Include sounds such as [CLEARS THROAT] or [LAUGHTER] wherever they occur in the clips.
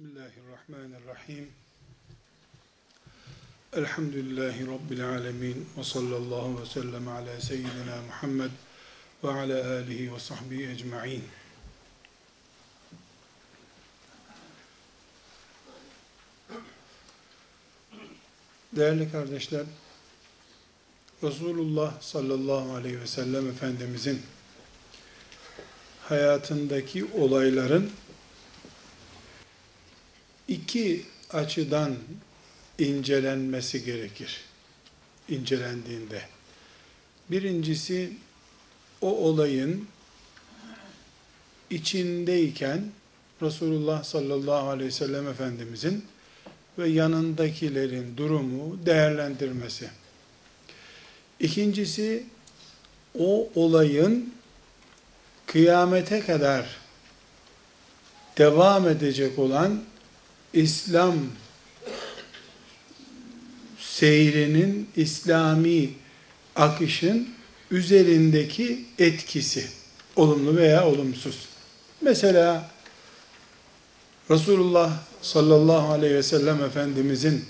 Bismillahirrahmanirrahim. Elhamdülillahi Rabbil alemin. Ve sallallahu ve sellem ala seyyidina Muhammed ve ala alihi ve sahbihi ecma'in. Değerli kardeşler, Resulullah sallallahu aleyhi ve sellem Efendimizin hayatındaki olayların iki açıdan incelenmesi gerekir. İncelendiğinde. Birincisi o olayın içindeyken Resulullah sallallahu aleyhi ve sellem Efendimizin ve yanındakilerin durumu değerlendirmesi. İkincisi o olayın kıyamete kadar devam edecek olan İslam seyrinin, İslami akışın üzerindeki etkisi, olumlu veya olumsuz. Mesela Resulullah sallallahu aleyhi ve sellem Efendimizin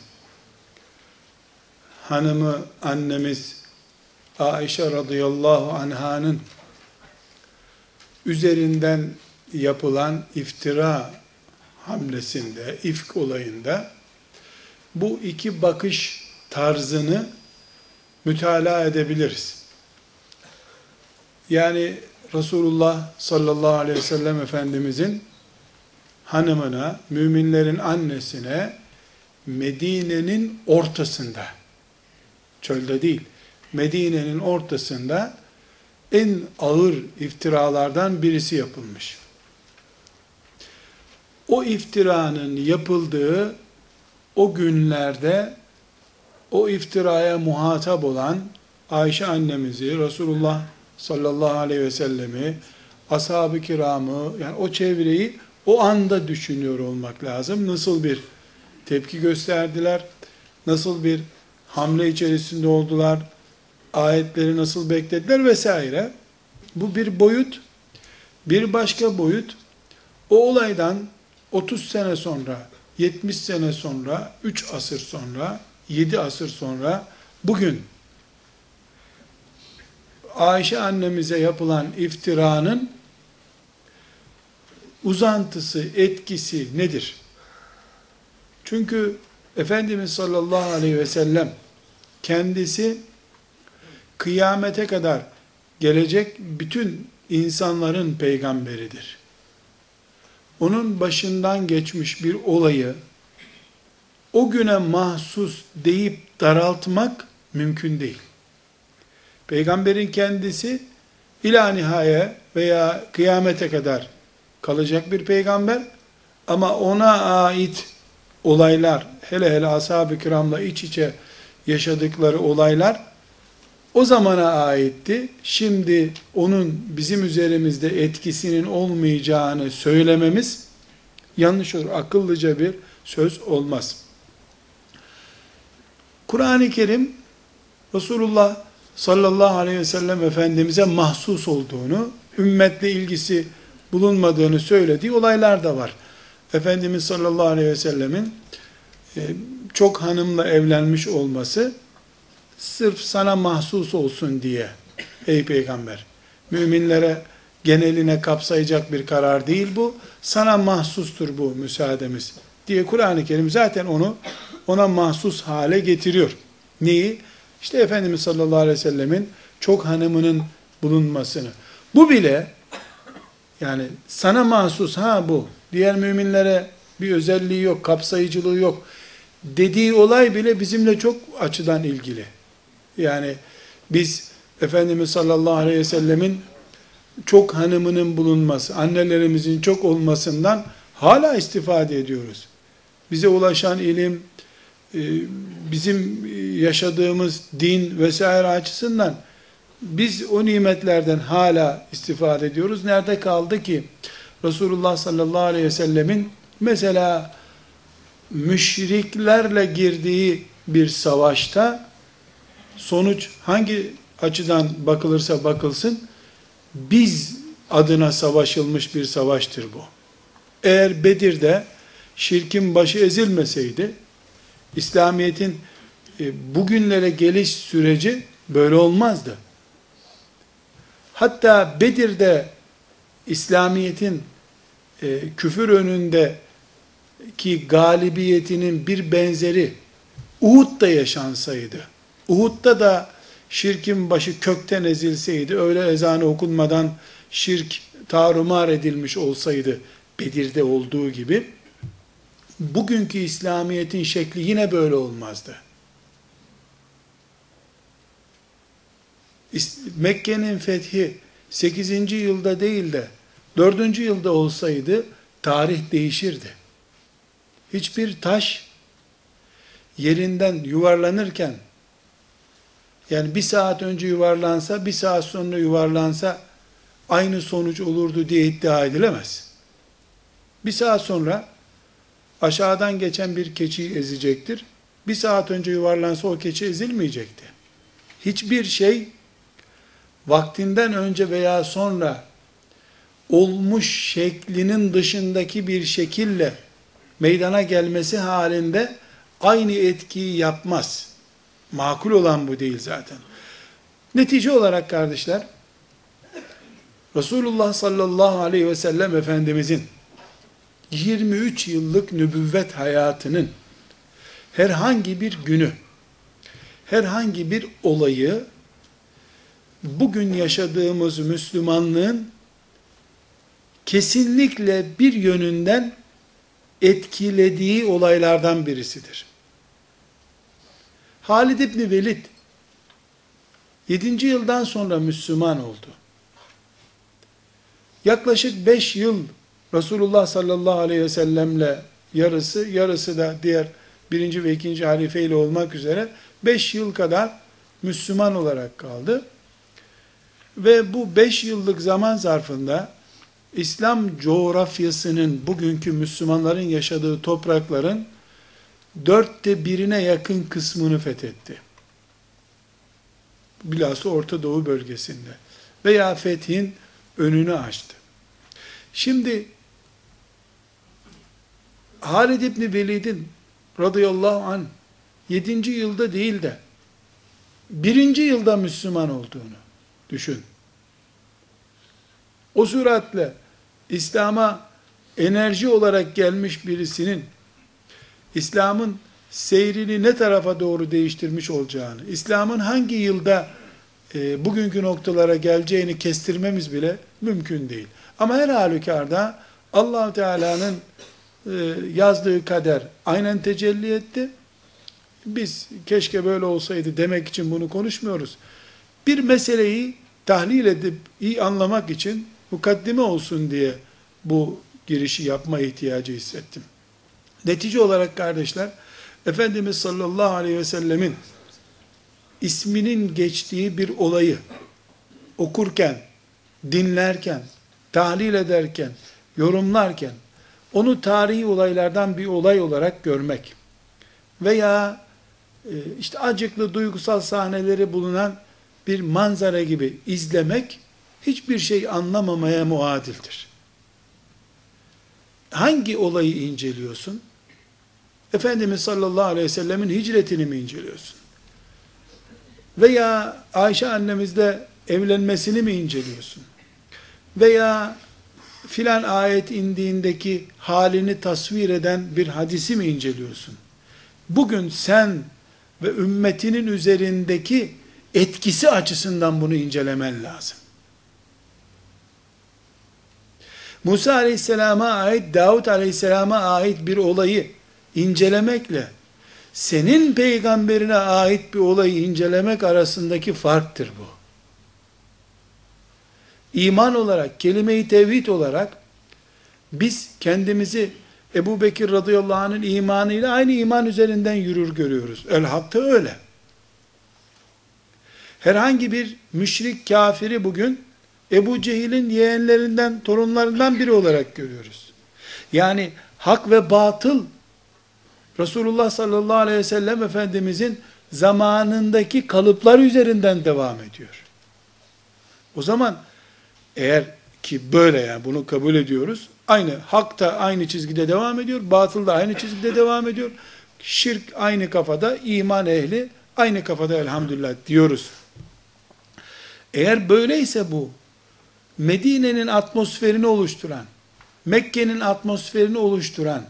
hanımı, annemiz Aişe radıyallahu anhanın üzerinden yapılan iftira hamlesinde, ifk olayında bu iki bakış tarzını mütalaa edebiliriz. Yani Resulullah sallallahu aleyhi ve sellem Efendimizin hanımına, müminlerin annesine Medine'nin ortasında, çölde değil, Medine'nin ortasında en ağır iftiralardan birisi yapılmış o iftiranın yapıldığı o günlerde o iftiraya muhatap olan Ayşe annemizi, Resulullah sallallahu aleyhi ve sellemi, ashab-ı kiramı, yani o çevreyi o anda düşünüyor olmak lazım. Nasıl bir tepki gösterdiler, nasıl bir hamle içerisinde oldular, ayetleri nasıl beklediler vesaire. Bu bir boyut. Bir başka boyut, o olaydan 30 sene sonra, 70 sene sonra, 3 asır sonra, 7 asır sonra bugün Ayşe annemize yapılan iftiranın uzantısı, etkisi nedir? Çünkü Efendimiz sallallahu aleyhi ve sellem kendisi kıyamete kadar gelecek bütün insanların peygamberidir onun başından geçmiş bir olayı o güne mahsus deyip daraltmak mümkün değil. Peygamberin kendisi ila veya kıyamete kadar kalacak bir peygamber ama ona ait olaylar hele hele ashab-ı kiramla iç içe yaşadıkları olaylar o zamana aitti. Şimdi onun bizim üzerimizde etkisinin olmayacağını söylememiz yanlış olur. Akıllıca bir söz olmaz. Kur'an-ı Kerim Resulullah sallallahu aleyhi ve sellem Efendimiz'e mahsus olduğunu, ümmetle ilgisi bulunmadığını söylediği olaylar da var. Efendimiz sallallahu aleyhi ve sellemin e, çok hanımla evlenmiş olması sırf sana mahsus olsun diye ey peygamber müminlere geneline kapsayacak bir karar değil bu sana mahsustur bu müsaademiz diye Kur'an-ı Kerim zaten onu ona mahsus hale getiriyor. Neyi? İşte Efendimiz sallallahu aleyhi ve sellemin çok hanımının bulunmasını. Bu bile yani sana mahsus ha bu. Diğer müminlere bir özelliği yok, kapsayıcılığı yok. Dediği olay bile bizimle çok açıdan ilgili. Yani biz Efendimiz sallallahu aleyhi ve sellemin çok hanımının bulunması, annelerimizin çok olmasından hala istifade ediyoruz. Bize ulaşan ilim, e, bizim yaşadığımız din vesaire açısından biz o nimetlerden hala istifade ediyoruz. Nerede kaldı ki Resulullah sallallahu aleyhi ve sellemin mesela müşriklerle girdiği bir savaşta sonuç hangi açıdan bakılırsa bakılsın biz adına savaşılmış bir savaştır bu. Eğer Bedir'de şirkin başı ezilmeseydi, İslamiyet'in e, bugünlere geliş süreci böyle olmazdı. Hatta Bedir'de İslamiyet'in e, küfür önünde ki galibiyetinin bir benzeri Uhud'da yaşansaydı, Uhud'da da şirkin başı kökten ezilseydi, öyle ezanı okunmadan şirk tarumar edilmiş olsaydı, Bedir'de olduğu gibi, bugünkü İslamiyet'in şekli yine böyle olmazdı. Mekke'nin fethi 8. yılda değil de 4. yılda olsaydı tarih değişirdi. Hiçbir taş yerinden yuvarlanırken yani bir saat önce yuvarlansa, bir saat sonra yuvarlansa aynı sonuç olurdu diye iddia edilemez. Bir saat sonra aşağıdan geçen bir keçi ezecektir. Bir saat önce yuvarlansa o keçi ezilmeyecekti. Hiçbir şey vaktinden önce veya sonra olmuş şeklinin dışındaki bir şekille meydana gelmesi halinde aynı etkiyi yapmaz. Makul olan bu değil zaten. Netice olarak kardeşler, Resulullah sallallahu aleyhi ve sellem Efendimizin 23 yıllık nübüvvet hayatının herhangi bir günü, herhangi bir olayı bugün yaşadığımız Müslümanlığın kesinlikle bir yönünden etkilediği olaylardan birisidir. Halid İbni Velid 7. yıldan sonra Müslüman oldu. Yaklaşık 5 yıl Resulullah sallallahu aleyhi ve sellemle yarısı, yarısı da diğer birinci ve ikinci halife ile olmak üzere 5 yıl kadar Müslüman olarak kaldı. Ve bu 5 yıllık zaman zarfında İslam coğrafyasının bugünkü Müslümanların yaşadığı toprakların dörtte birine yakın kısmını fethetti. Bilhassa Orta Doğu bölgesinde. Veya fethin önünü açtı. Şimdi Halid İbni Velid'in radıyallahu an 7. yılda değil de birinci yılda Müslüman olduğunu düşün. O süratle İslam'a enerji olarak gelmiş birisinin İslam'ın seyrini ne tarafa doğru değiştirmiş olacağını, İslam'ın hangi yılda e, bugünkü noktalara geleceğini kestirmemiz bile mümkün değil. Ama her halükarda allah Teala'nın e, yazdığı kader aynen tecelli etti. Biz keşke böyle olsaydı demek için bunu konuşmuyoruz. Bir meseleyi tahlil edip iyi anlamak için mukaddime olsun diye bu girişi yapma ihtiyacı hissettim. Netice olarak kardeşler, Efendimiz sallallahu aleyhi ve sellemin isminin geçtiği bir olayı okurken, dinlerken, tahlil ederken, yorumlarken, onu tarihi olaylardan bir olay olarak görmek veya e, işte acıklı duygusal sahneleri bulunan bir manzara gibi izlemek hiçbir şey anlamamaya muadildir. Hangi olayı inceliyorsun? Efendimiz sallallahu aleyhi ve sellemin hicretini mi inceliyorsun? Veya Ayşe annemizle evlenmesini mi inceliyorsun? Veya filan ayet indiğindeki halini tasvir eden bir hadisi mi inceliyorsun? Bugün sen ve ümmetinin üzerindeki etkisi açısından bunu incelemen lazım. Musa aleyhisselama ait, Davut aleyhisselama ait bir olayı incelemekle, senin peygamberine ait bir olayı incelemek arasındaki farktır bu. İman olarak, kelime-i tevhid olarak, biz kendimizi Ebu Bekir radıyallahu anh'ın imanıyla aynı iman üzerinden yürür görüyoruz. Elhatta öyle. Herhangi bir müşrik kafiri bugün Ebu Cehil'in yeğenlerinden, torunlarından biri olarak görüyoruz. Yani hak ve batıl Resulullah sallallahu aleyhi ve sellem Efendimizin zamanındaki kalıplar üzerinden devam ediyor. O zaman eğer ki böyle yani bunu kabul ediyoruz. Aynı hak da aynı çizgide devam ediyor, batıl da aynı çizgide devam ediyor. Şirk aynı kafada, iman ehli aynı kafada elhamdülillah diyoruz. Eğer böyleyse bu, Medine'nin atmosferini oluşturan, Mekke'nin atmosferini oluşturan,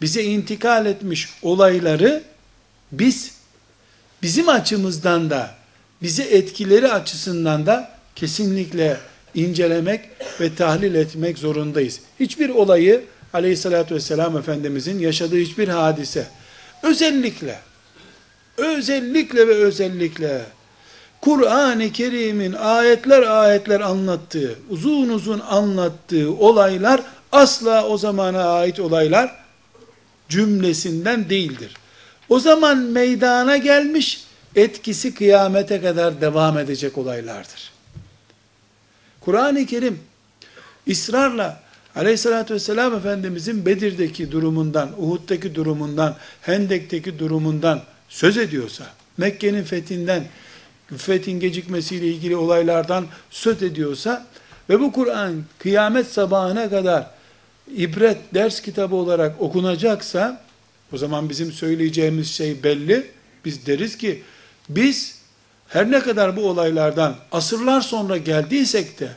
bize intikal etmiş olayları biz bizim açımızdan da bize etkileri açısından da kesinlikle incelemek ve tahlil etmek zorundayız. Hiçbir olayı aleyhissalatü vesselam Efendimizin yaşadığı hiçbir hadise özellikle özellikle ve özellikle Kur'an-ı Kerim'in ayetler ayetler anlattığı, uzun uzun anlattığı olaylar asla o zamana ait olaylar cümlesinden değildir. O zaman meydana gelmiş, etkisi kıyamete kadar devam edecek olaylardır. Kur'an-ı Kerim ısrarla Aleyhissalatü vesselam Efendimizin Bedir'deki durumundan, Uhud'daki durumundan, Hendek'teki durumundan söz ediyorsa, Mekke'nin fethinden, fethin gecikmesiyle ilgili olaylardan söz ediyorsa ve bu Kur'an kıyamet sabahına kadar ibret ders kitabı olarak okunacaksa o zaman bizim söyleyeceğimiz şey belli. Biz deriz ki biz her ne kadar bu olaylardan asırlar sonra geldiysek de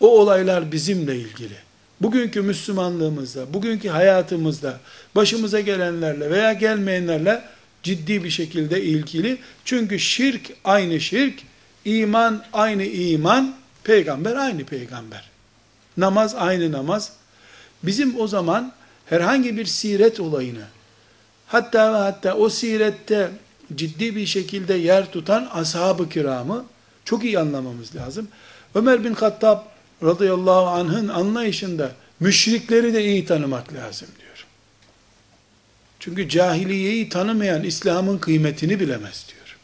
o olaylar bizimle ilgili. Bugünkü Müslümanlığımızda, bugünkü hayatımızda başımıza gelenlerle veya gelmeyenlerle ciddi bir şekilde ilgili. Çünkü şirk aynı şirk, iman aynı iman, peygamber aynı peygamber. Namaz aynı namaz. Bizim o zaman herhangi bir siret olayını, hatta ve hatta o sirette ciddi bir şekilde yer tutan ashab-ı kiramı çok iyi anlamamız lazım. Ömer bin Hattab radıyallahu anh'ın anlayışında müşrikleri de iyi tanımak lazım diyor. Çünkü cahiliyeyi tanımayan İslam'ın kıymetini bilemez diyor.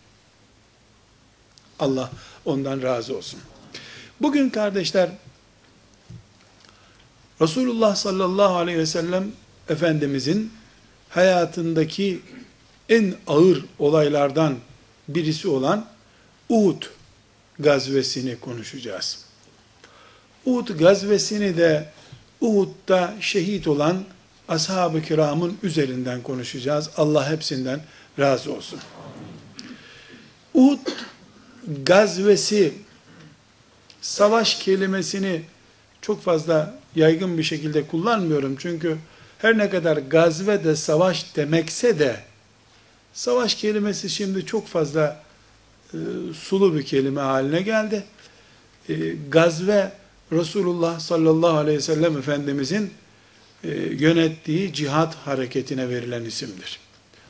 Allah ondan razı olsun. Bugün kardeşler Resulullah sallallahu aleyhi ve sellem Efendimizin hayatındaki en ağır olaylardan birisi olan Uhud gazvesini konuşacağız. Uhud gazvesini de Uhud'da şehit olan ashab-ı kiramın üzerinden konuşacağız. Allah hepsinden razı olsun. Uhud gazvesi savaş kelimesini çok fazla yaygın bir şekilde kullanmıyorum. Çünkü her ne kadar gazve de savaş demekse de savaş kelimesi şimdi çok fazla e, sulu bir kelime haline geldi. E, gazve Resulullah sallallahu aleyhi ve sellem Efendimizin e, yönettiği cihat hareketine verilen isimdir.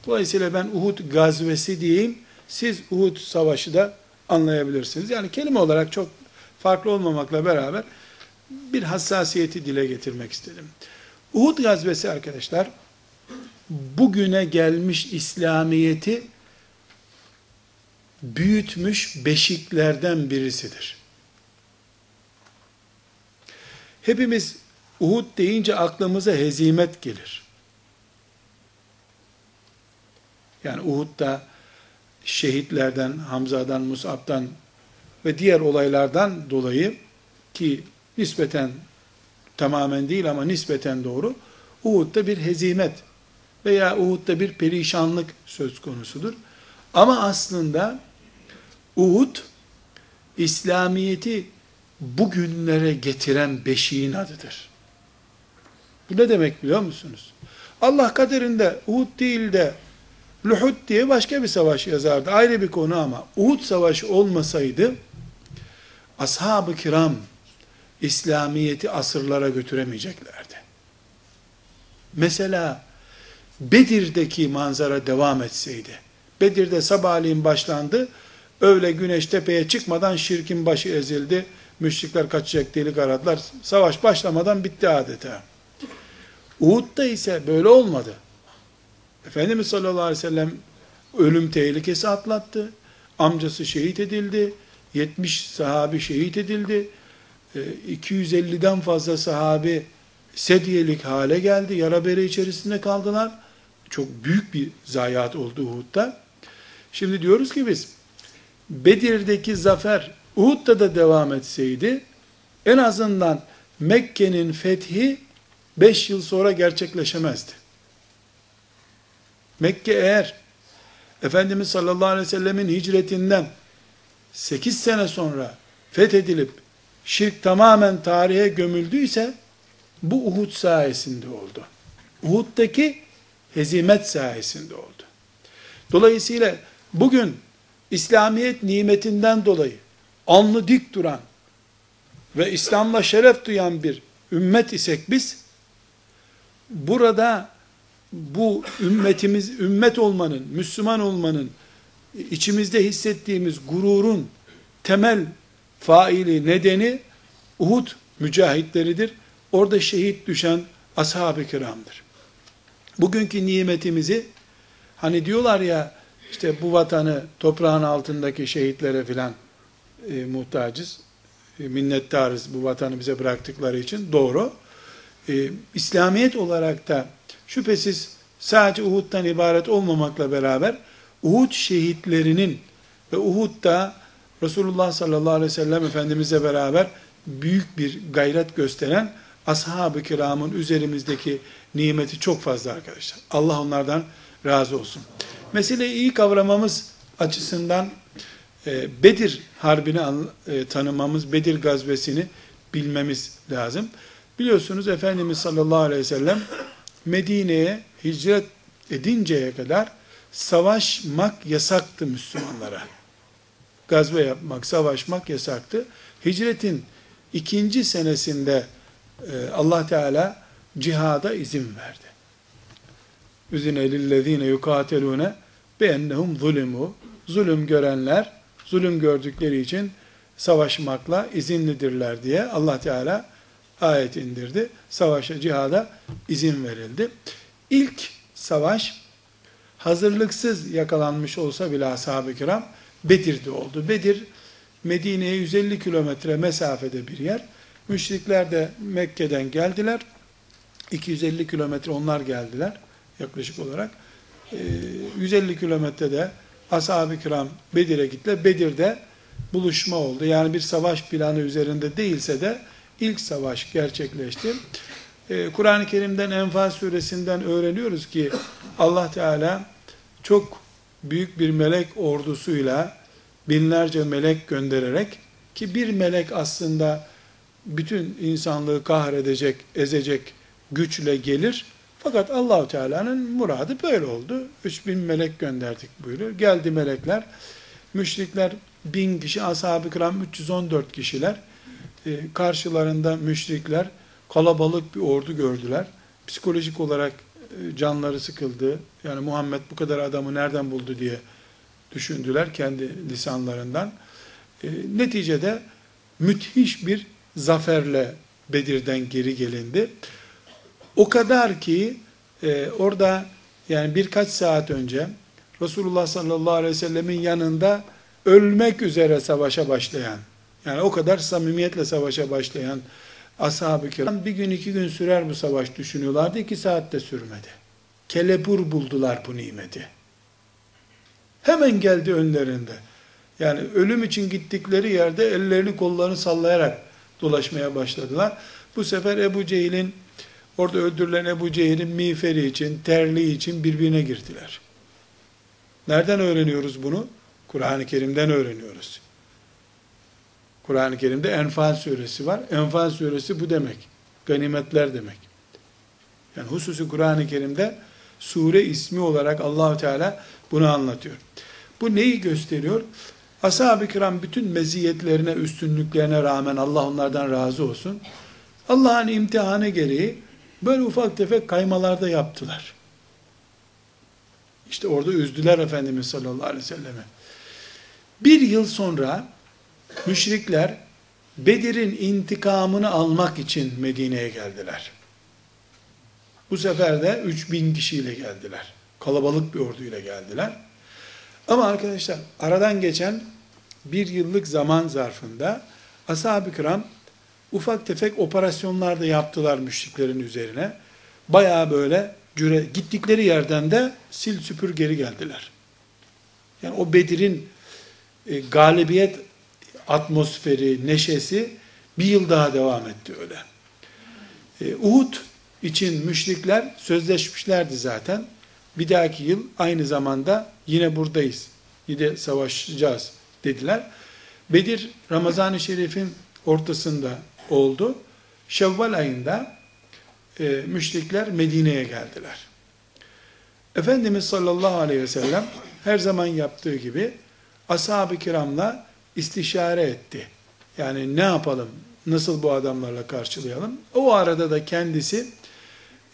Dolayısıyla ben Uhud gazvesi diyeyim, siz Uhud savaşı da anlayabilirsiniz. Yani kelime olarak çok farklı olmamakla beraber bir hassasiyeti dile getirmek istedim. Uhud gazvesi arkadaşlar, bugüne gelmiş İslamiyeti büyütmüş beşiklerden birisidir. Hepimiz Uhud deyince aklımıza hezimet gelir. Yani Uhud'da şehitlerden, Hamza'dan, Mus'ab'dan ve diğer olaylardan dolayı ki nispeten tamamen değil ama nispeten doğru Uhud'da bir hezimet veya Uhud'da bir perişanlık söz konusudur. Ama aslında Uhud İslamiyeti bugünlere getiren beşiğin adıdır. Bu ne demek biliyor musunuz? Allah kaderinde Uhud değil de Luhud diye başka bir savaş yazardı. Ayrı bir konu ama Uhud savaşı olmasaydı ashab-ı kiram İslamiyeti asırlara götüremeyeceklerdi. Mesela Bedir'deki manzara devam etseydi, Bedir'de sabahleyin başlandı, öyle güneş tepeye çıkmadan şirkin başı ezildi, müşrikler kaçacak delik aradılar, savaş başlamadan bitti adeta. Uhud'da ise böyle olmadı. Efendimiz sallallahu aleyhi ve sellem ölüm tehlikesi atlattı, amcası şehit edildi, 70 sahabi şehit edildi, 250'den ee, fazla sahabi sedyelik hale geldi. Yara bere içerisinde kaldılar. Çok büyük bir zayiat oldu Uhud'da. Şimdi diyoruz ki biz Bedir'deki zafer Uhud'da da devam etseydi en azından Mekke'nin fethi 5 yıl sonra gerçekleşemezdi. Mekke eğer Efendimiz sallallahu aleyhi ve sellemin hicretinden 8 sene sonra fethedilip şirk tamamen tarihe gömüldüyse bu Uhud sayesinde oldu. Uhud'daki hezimet sayesinde oldu. Dolayısıyla bugün İslamiyet nimetinden dolayı alnı dik duran ve İslam'la şeref duyan bir ümmet isek biz burada bu ümmetimiz ümmet olmanın, Müslüman olmanın içimizde hissettiğimiz gururun temel faili nedeni Uhud mücahitleridir. Orada şehit düşen ashab-ı kiramdır. Bugünkü nimetimizi hani diyorlar ya işte bu vatanı toprağın altındaki şehitlere filan e, muhtacız. E, minnettarız bu vatanı bize bıraktıkları için. Doğru. E, İslamiyet olarak da şüphesiz sadece Uhud'dan ibaret olmamakla beraber Uhud şehitlerinin ve Uhud'da Resulullah sallallahu aleyhi ve sellem Efendimizle beraber büyük bir gayret gösteren ashab-ı kiramın üzerimizdeki nimeti çok fazla arkadaşlar. Allah onlardan razı olsun. Meseleyi iyi kavramamız açısından e, Bedir Harbi'ni e, tanımamız, Bedir gazvesini bilmemiz lazım. Biliyorsunuz Efendimiz sallallahu aleyhi ve sellem Medine'ye hicret edinceye kadar savaşmak yasaktı Müslümanlara. Gazve yapmak, savaşmak yasaktı. Hicretin ikinci senesinde e, Allah Teala cihada izin verdi. Üzine lillezine yukatelune beennehum zulimu. Zulüm görenler, zulüm gördükleri için savaşmakla izinlidirler diye Allah Teala ayet indirdi. Savaşa, cihada izin verildi. İlk savaş hazırlıksız yakalanmış olsa bile ashab-ı kiram Bedir'de oldu. Bedir Medine'ye 150 kilometre mesafede bir yer. Müşrikler de Mekke'den geldiler. 250 kilometre onlar geldiler yaklaşık olarak. 150 kilometrede ashab-ı kiram Bedir'e gittiler. Bedir'de buluşma oldu. Yani bir savaş planı üzerinde değilse de ilk savaş gerçekleşti. Ee, Kur'an-ı Kerim'den Enfal suresinden öğreniyoruz ki Allah Teala çok büyük bir melek ordusuyla binlerce melek göndererek ki bir melek aslında bütün insanlığı kahredecek, ezecek güçle gelir. Fakat Allahu Teala'nın muradı böyle oldu. 3000 melek gönderdik buyuruyor. Geldi melekler. Müşrikler bin kişi, ashab-ı kiram 314 kişiler. Ee, karşılarında müşrikler kalabalık bir ordu gördüler. Psikolojik olarak canları sıkıldı. Yani Muhammed bu kadar adamı nereden buldu diye düşündüler kendi lisanlarından. E, neticede müthiş bir zaferle Bedir'den geri gelindi. O kadar ki e, orada yani birkaç saat önce Resulullah sallallahu aleyhi ve sellemin yanında ölmek üzere savaşa başlayan, yani o kadar samimiyetle savaşa başlayan ashab-ı kiram bir gün iki gün sürer bu savaş düşünüyorlardı. iki saatte sürmedi. Kelebur buldular bu nimeti. Hemen geldi önlerinde. Yani ölüm için gittikleri yerde ellerini kollarını sallayarak dolaşmaya başladılar. Bu sefer Ebu Cehil'in orada öldürülen Ebu Cehil'in miğferi için, terliği için birbirine girdiler. Nereden öğreniyoruz bunu? Kur'an-ı Kerim'den öğreniyoruz. Kur'an-ı Kerim'de Enfal suresi var. Enfal suresi bu demek. Ganimetler demek. Yani hususi Kur'an-ı Kerim'de sure ismi olarak Allahu Teala bunu anlatıyor. Bu neyi gösteriyor? Ashab-ı kiram bütün meziyetlerine, üstünlüklerine rağmen Allah onlardan razı olsun. Allah'ın imtihanı gereği böyle ufak tefek kaymalarda yaptılar. İşte orada üzdüler Efendimiz sallallahu aleyhi ve selleme. Bir yıl sonra müşrikler Bedir'in intikamını almak için Medine'ye geldiler. Bu sefer de 3000 kişiyle geldiler. Kalabalık bir orduyla geldiler. Ama arkadaşlar aradan geçen bir yıllık zaman zarfında ashab-ı kiram ufak tefek operasyonlar da yaptılar müşriklerin üzerine. Baya böyle cüre, gittikleri yerden de sil süpür geri geldiler. Yani o Bedir'in e, galibiyet atmosferi, neşesi bir yıl daha devam etti öyle. E, Uhud için müşrikler sözleşmişlerdi zaten. Bir dahaki yıl aynı zamanda yine buradayız. Yine savaşacağız dediler. Bedir Ramazan-ı Şerif'in ortasında oldu. Şevval ayında e, müşrikler Medine'ye geldiler. Efendimiz sallallahu aleyhi ve sellem her zaman yaptığı gibi ashab-ı kiramla istişare etti. Yani ne yapalım, nasıl bu adamlarla karşılayalım? O arada da kendisi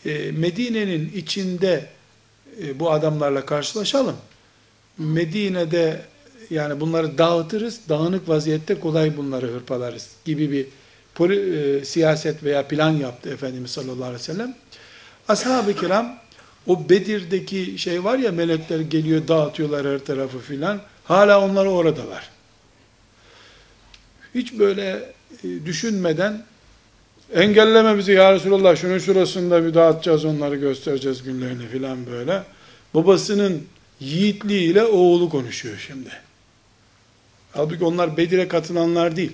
e, Medine'nin içinde e, bu adamlarla karşılaşalım. Medine'de yani bunları dağıtırız, dağınık vaziyette kolay bunları hırpalarız gibi bir poli, e, siyaset veya plan yaptı Efendimiz sallallahu aleyhi ve sellem. Ashab-ı kiram o Bedir'deki şey var ya melekler geliyor dağıtıyorlar her tarafı filan. Hala onlar oradalar. Hiç böyle e, düşünmeden engelleme bizi ya Resulallah şunun şurasında bir dağıtacağız onları göstereceğiz günlerini filan böyle. Babasının yiğitliğiyle oğlu konuşuyor şimdi. Halbuki onlar Bedir'e katılanlar değil.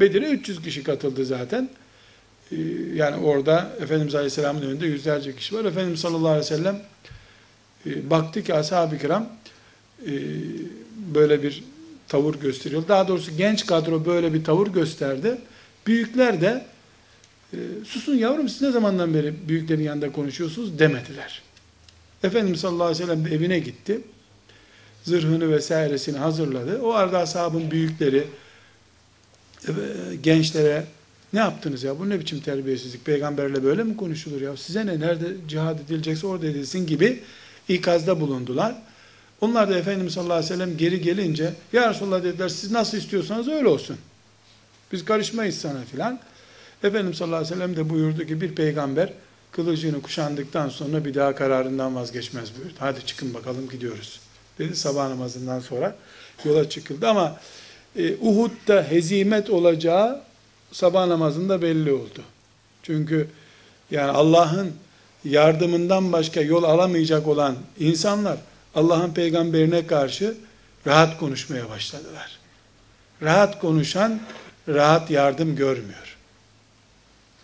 Bedir'e 300 kişi katıldı zaten. Ee, yani orada Efendimiz Aleyhisselam'ın önünde yüzlerce kişi var. Efendimiz sallallahu aleyhi ve sellem e, baktı ki ashab-ı kiram e, böyle bir tavır gösteriyor. Daha doğrusu genç kadro böyle bir tavır gösterdi. Büyükler de e, susun yavrum siz ne zamandan beri büyüklerin yanında konuşuyorsunuz demediler. Efendimiz sallallahu aleyhi ve sellem de evine gitti. Zırhını vesairesini hazırladı. O arada ashabın büyükleri e, gençlere ne yaptınız ya bu ne biçim terbiyesizlik peygamberle böyle mi konuşulur ya size ne nerede cihad edilecekse orada edilsin gibi ikazda bulundular. Onlar da Efendimiz sallallahu aleyhi ve sellem geri gelince ya Resulallah dediler siz nasıl istiyorsanız öyle olsun. Biz karışmayız sana filan. Efendimiz sallallahu aleyhi ve sellem de buyurdu ki bir peygamber kılıcını kuşandıktan sonra bir daha kararından vazgeçmez buyurdu. Hadi çıkın bakalım gidiyoruz. Dedi sabah namazından sonra yola çıkıldı ama e, Uhud'da hezimet olacağı sabah namazında belli oldu. Çünkü yani Allah'ın yardımından başka yol alamayacak olan insanlar Allah'ın peygamberine karşı rahat konuşmaya başladılar. Rahat konuşan rahat yardım görmüyor.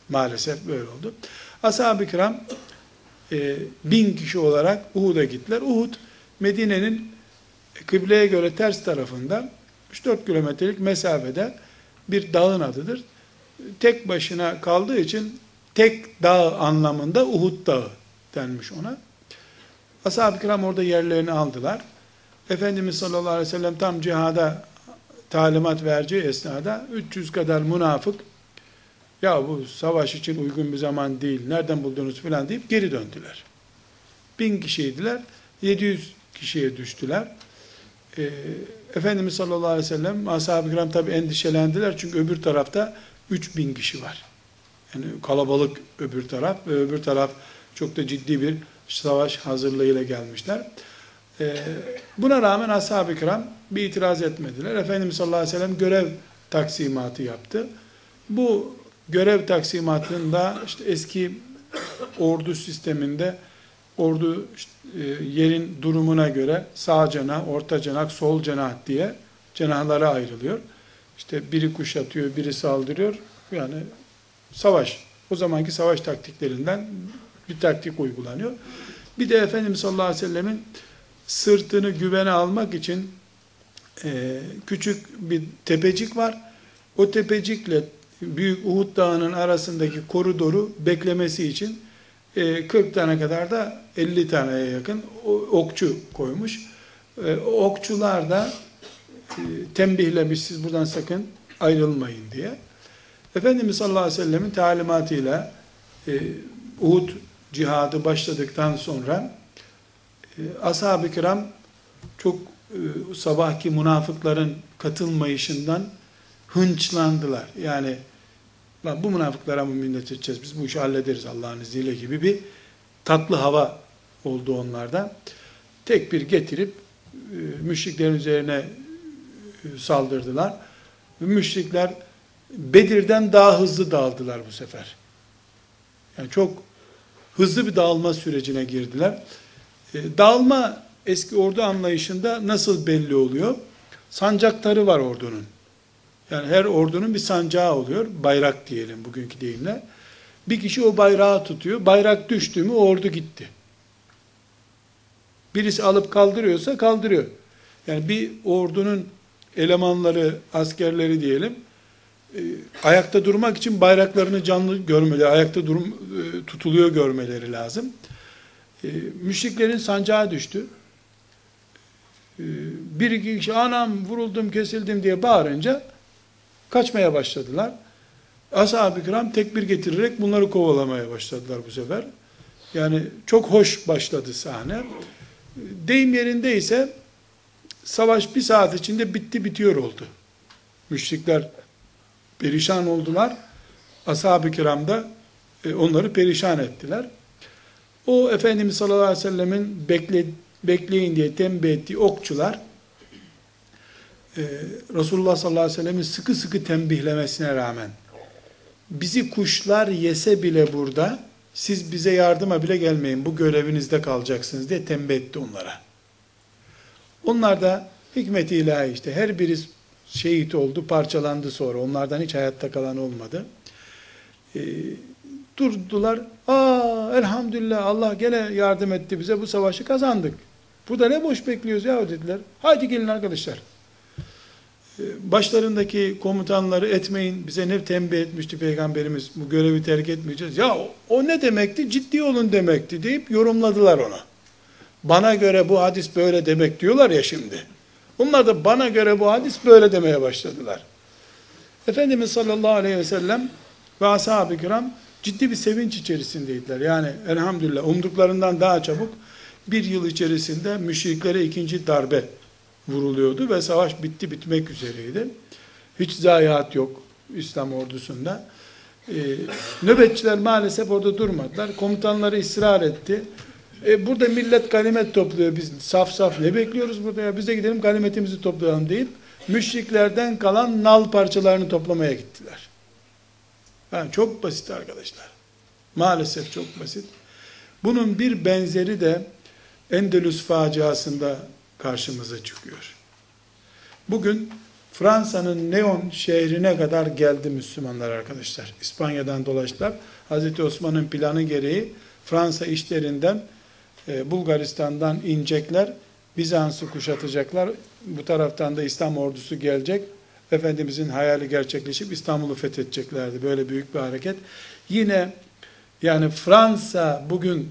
Maalesef böyle oldu. Ashab-ı kiram e, bin kişi olarak Uhud'a gittiler. Uhud Medine'nin kıbleye göre ters tarafında 3-4 kilometrelik mesafede bir dağın adıdır. Tek başına kaldığı için tek dağ anlamında Uhud dağı denmiş ona. Ashab-ı kiram orada yerlerini aldılar. Efendimiz sallallahu aleyhi ve sellem tam cihada talimat vereceği esnada 300 kadar münafık ya bu savaş için uygun bir zaman değil, nereden buldunuz filan deyip geri döndüler. Bin kişiydiler, 700 kişiye düştüler. Ee, Efendimiz sallallahu aleyhi ve sellem, ashab-ı kiram tabi endişelendiler çünkü öbür tarafta 3000 kişi var. Yani kalabalık öbür taraf ve öbür taraf çok da ciddi bir savaş hazırlığıyla gelmişler. Ee, buna rağmen ashab-ı kiram bir itiraz etmediler. Efendimiz sallallahu aleyhi ve sellem görev taksimatı yaptı. Bu görev taksimatında işte eski ordu sisteminde ordu işte, e, yerin durumuna göre sağ cenah, orta cenah, sol cenah diye cenahlara ayrılıyor. İşte biri kuşatıyor, biri saldırıyor. Yani savaş. O zamanki savaş taktiklerinden bir taktik uygulanıyor. Bir de Efendimiz sallallahu aleyhi ve sellemin sırtını güvene almak için e, küçük bir tepecik var. O tepecikle Büyük Uhud Dağı'nın arasındaki koridoru beklemesi için 40 e, tane kadar da 50 taneye yakın okçu koymuş. E, okçular da e, tembihlemiş siz buradan sakın ayrılmayın diye. Efendimiz sallallahu aleyhi ve sellemin talimatıyla Uhud cihadı başladıktan sonra ashab-ı kiram çok sabahki münafıkların katılmayışından hınçlandılar. Yani bu münafıklara mı minnet edeceğiz, biz bu işi hallederiz Allah'ın izniyle gibi bir tatlı hava oldu onlarda. Tek bir getirip e, müşriklerin üzerine e, saldırdılar. Müşrikler Bedir'den daha hızlı dağıldılar bu sefer. Yani çok hızlı bir dağılma sürecine girdiler. E, dağılma eski ordu anlayışında nasıl belli oluyor? Sancaktarı var ordunun. Yani her ordunun bir sancağı oluyor. Bayrak diyelim bugünkü deyimle. Bir kişi o bayrağı tutuyor. Bayrak düştü mü ordu gitti. Birisi alıp kaldırıyorsa kaldırıyor. Yani bir ordunun elemanları, askerleri diyelim, e, ayakta durmak için bayraklarını canlı görmeleri, ayakta durum e, tutuluyor görmeleri lazım. E, müşriklerin sancağı düştü. E, bir iki kişi anam vuruldum kesildim diye bağırınca kaçmaya başladılar. Ashab-ı kiram tekbir getirerek bunları kovalamaya başladılar bu sefer. Yani çok hoş başladı sahne. Deyim yerindeyse savaş bir saat içinde bitti bitiyor oldu. Müşrikler perişan oldular. Ashab-ı kiram da e, onları perişan ettiler. O Efendimiz sallallahu aleyhi ve sellemin bekle, bekleyin diye tembih ettiği okçular e, Resulullah sallallahu aleyhi ve sellemin sıkı sıkı tembihlemesine rağmen bizi kuşlar yese bile burada siz bize yardıma bile gelmeyin bu görevinizde kalacaksınız diye tembih etti onlara. Onlar da hikmet ilahi işte her biri şehit oldu, parçalandı sonra. Onlardan hiç hayatta kalan olmadı. E, durdular. Aa elhamdülillah Allah gene yardım etti bize bu savaşı kazandık. Burada ne boş bekliyoruz ya dediler. Haydi gelin arkadaşlar. E, başlarındaki komutanları etmeyin. Bize ne tembih etmişti Peygamberimiz bu görevi terk etmeyeceğiz. Ya o, o ne demekti? Ciddi olun demekti deyip yorumladılar ona. Bana göre bu hadis böyle demek diyorlar ya şimdi. Onlar da bana göre bu hadis böyle demeye başladılar. Efendimiz sallallahu aleyhi ve sellem ve ashab-ı kiram ciddi bir sevinç içerisindeydiler. Yani elhamdülillah umduklarından daha çabuk bir yıl içerisinde müşriklere ikinci darbe vuruluyordu ve savaş bitti bitmek üzereydi. Hiç zayiat yok İslam ordusunda. Ee, nöbetçiler maalesef orada durmadılar. Komutanları ısrar etti. E, burada millet ganimet topluyor. Biz saf saf ne bekliyoruz burada ya? Biz de gidelim ganimetimizi toplayalım deyip müşriklerden kalan nal parçalarını toplamaya gittiler. Yani çok basit arkadaşlar. Maalesef çok basit. Bunun bir benzeri de Endülüs faciasında karşımıza çıkıyor. Bugün Fransa'nın Neon şehrine kadar geldi Müslümanlar arkadaşlar. İspanya'dan dolaştılar. Hazreti Osman'ın planı gereği Fransa işlerinden e, Bulgaristan'dan inecekler. Bizans'ı kuşatacaklar. Bu taraftan da İslam ordusu gelecek. Efendimizin hayali gerçekleşip İstanbul'u fethedeceklerdi. Böyle büyük bir hareket. Yine yani Fransa bugün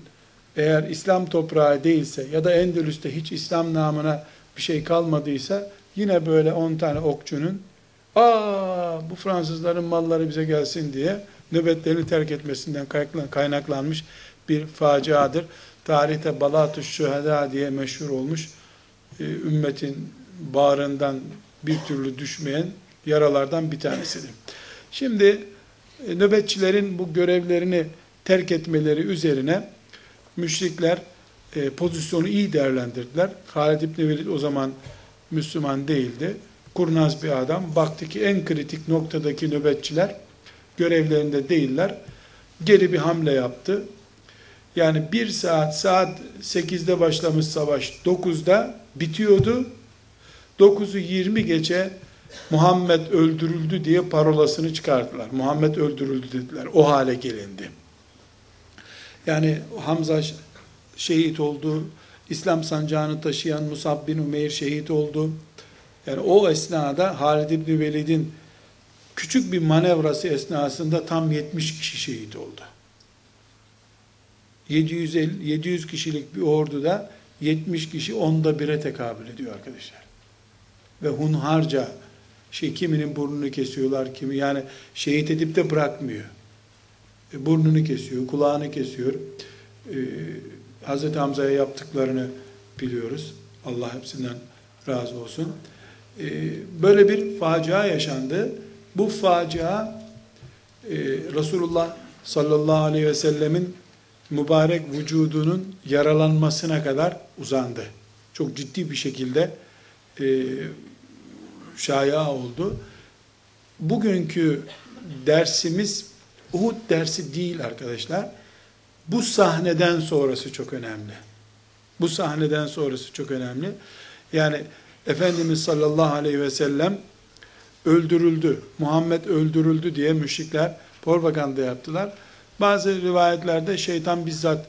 eğer İslam toprağı değilse ya da Endülüs'te hiç İslam namına bir şey kalmadıysa yine böyle 10 tane okçunun aa bu Fransızların malları bize gelsin diye nöbetlerini terk etmesinden kaynaklanmış bir faciadır. Tarihte Balatü Şüheda diye meşhur olmuş e, ümmetin bağrından bir türlü düşmeyen yaralardan bir tanesidir. Şimdi e, nöbetçilerin bu görevlerini terk etmeleri üzerine müşrikler e, pozisyonu iyi değerlendirdiler. Halid İbni Velid o zaman Müslüman değildi. Kurnaz bir adam. Baktı ki en kritik noktadaki nöbetçiler görevlerinde değiller. Geri bir hamle yaptı. Yani bir saat, saat 8'de başlamış savaş 9'da bitiyordu. 9'u 20 geçe Muhammed öldürüldü diye parolasını çıkardılar. Muhammed öldürüldü dediler. O hale gelindi. Yani Hamza şehit oldu. İslam sancağını taşıyan Musab bin Umeyr şehit oldu. Yani o esnada Halid İbni Velid'in küçük bir manevrası esnasında tam 70 kişi şehit oldu. 750, 700 kişilik bir orduda 70 kişi onda bire tekabül ediyor arkadaşlar. Ve hunharca şey kiminin burnunu kesiyorlar kimi yani şehit edip de bırakmıyor. E, burnunu kesiyor, kulağını kesiyor. E, Hz. Hamza'ya yaptıklarını biliyoruz. Allah hepsinden razı olsun. E, böyle bir facia yaşandı. Bu facia e, Resulullah sallallahu aleyhi ve sellemin mübarek vücudunun yaralanmasına kadar uzandı. Çok ciddi bir şekilde e, şaya oldu. Bugünkü dersimiz Uhud dersi değil arkadaşlar. Bu sahneden sonrası çok önemli. Bu sahneden sonrası çok önemli. Yani Efendimiz sallallahu aleyhi ve sellem öldürüldü, Muhammed öldürüldü diye müşrikler propaganda yaptılar. Bazı rivayetlerde şeytan bizzat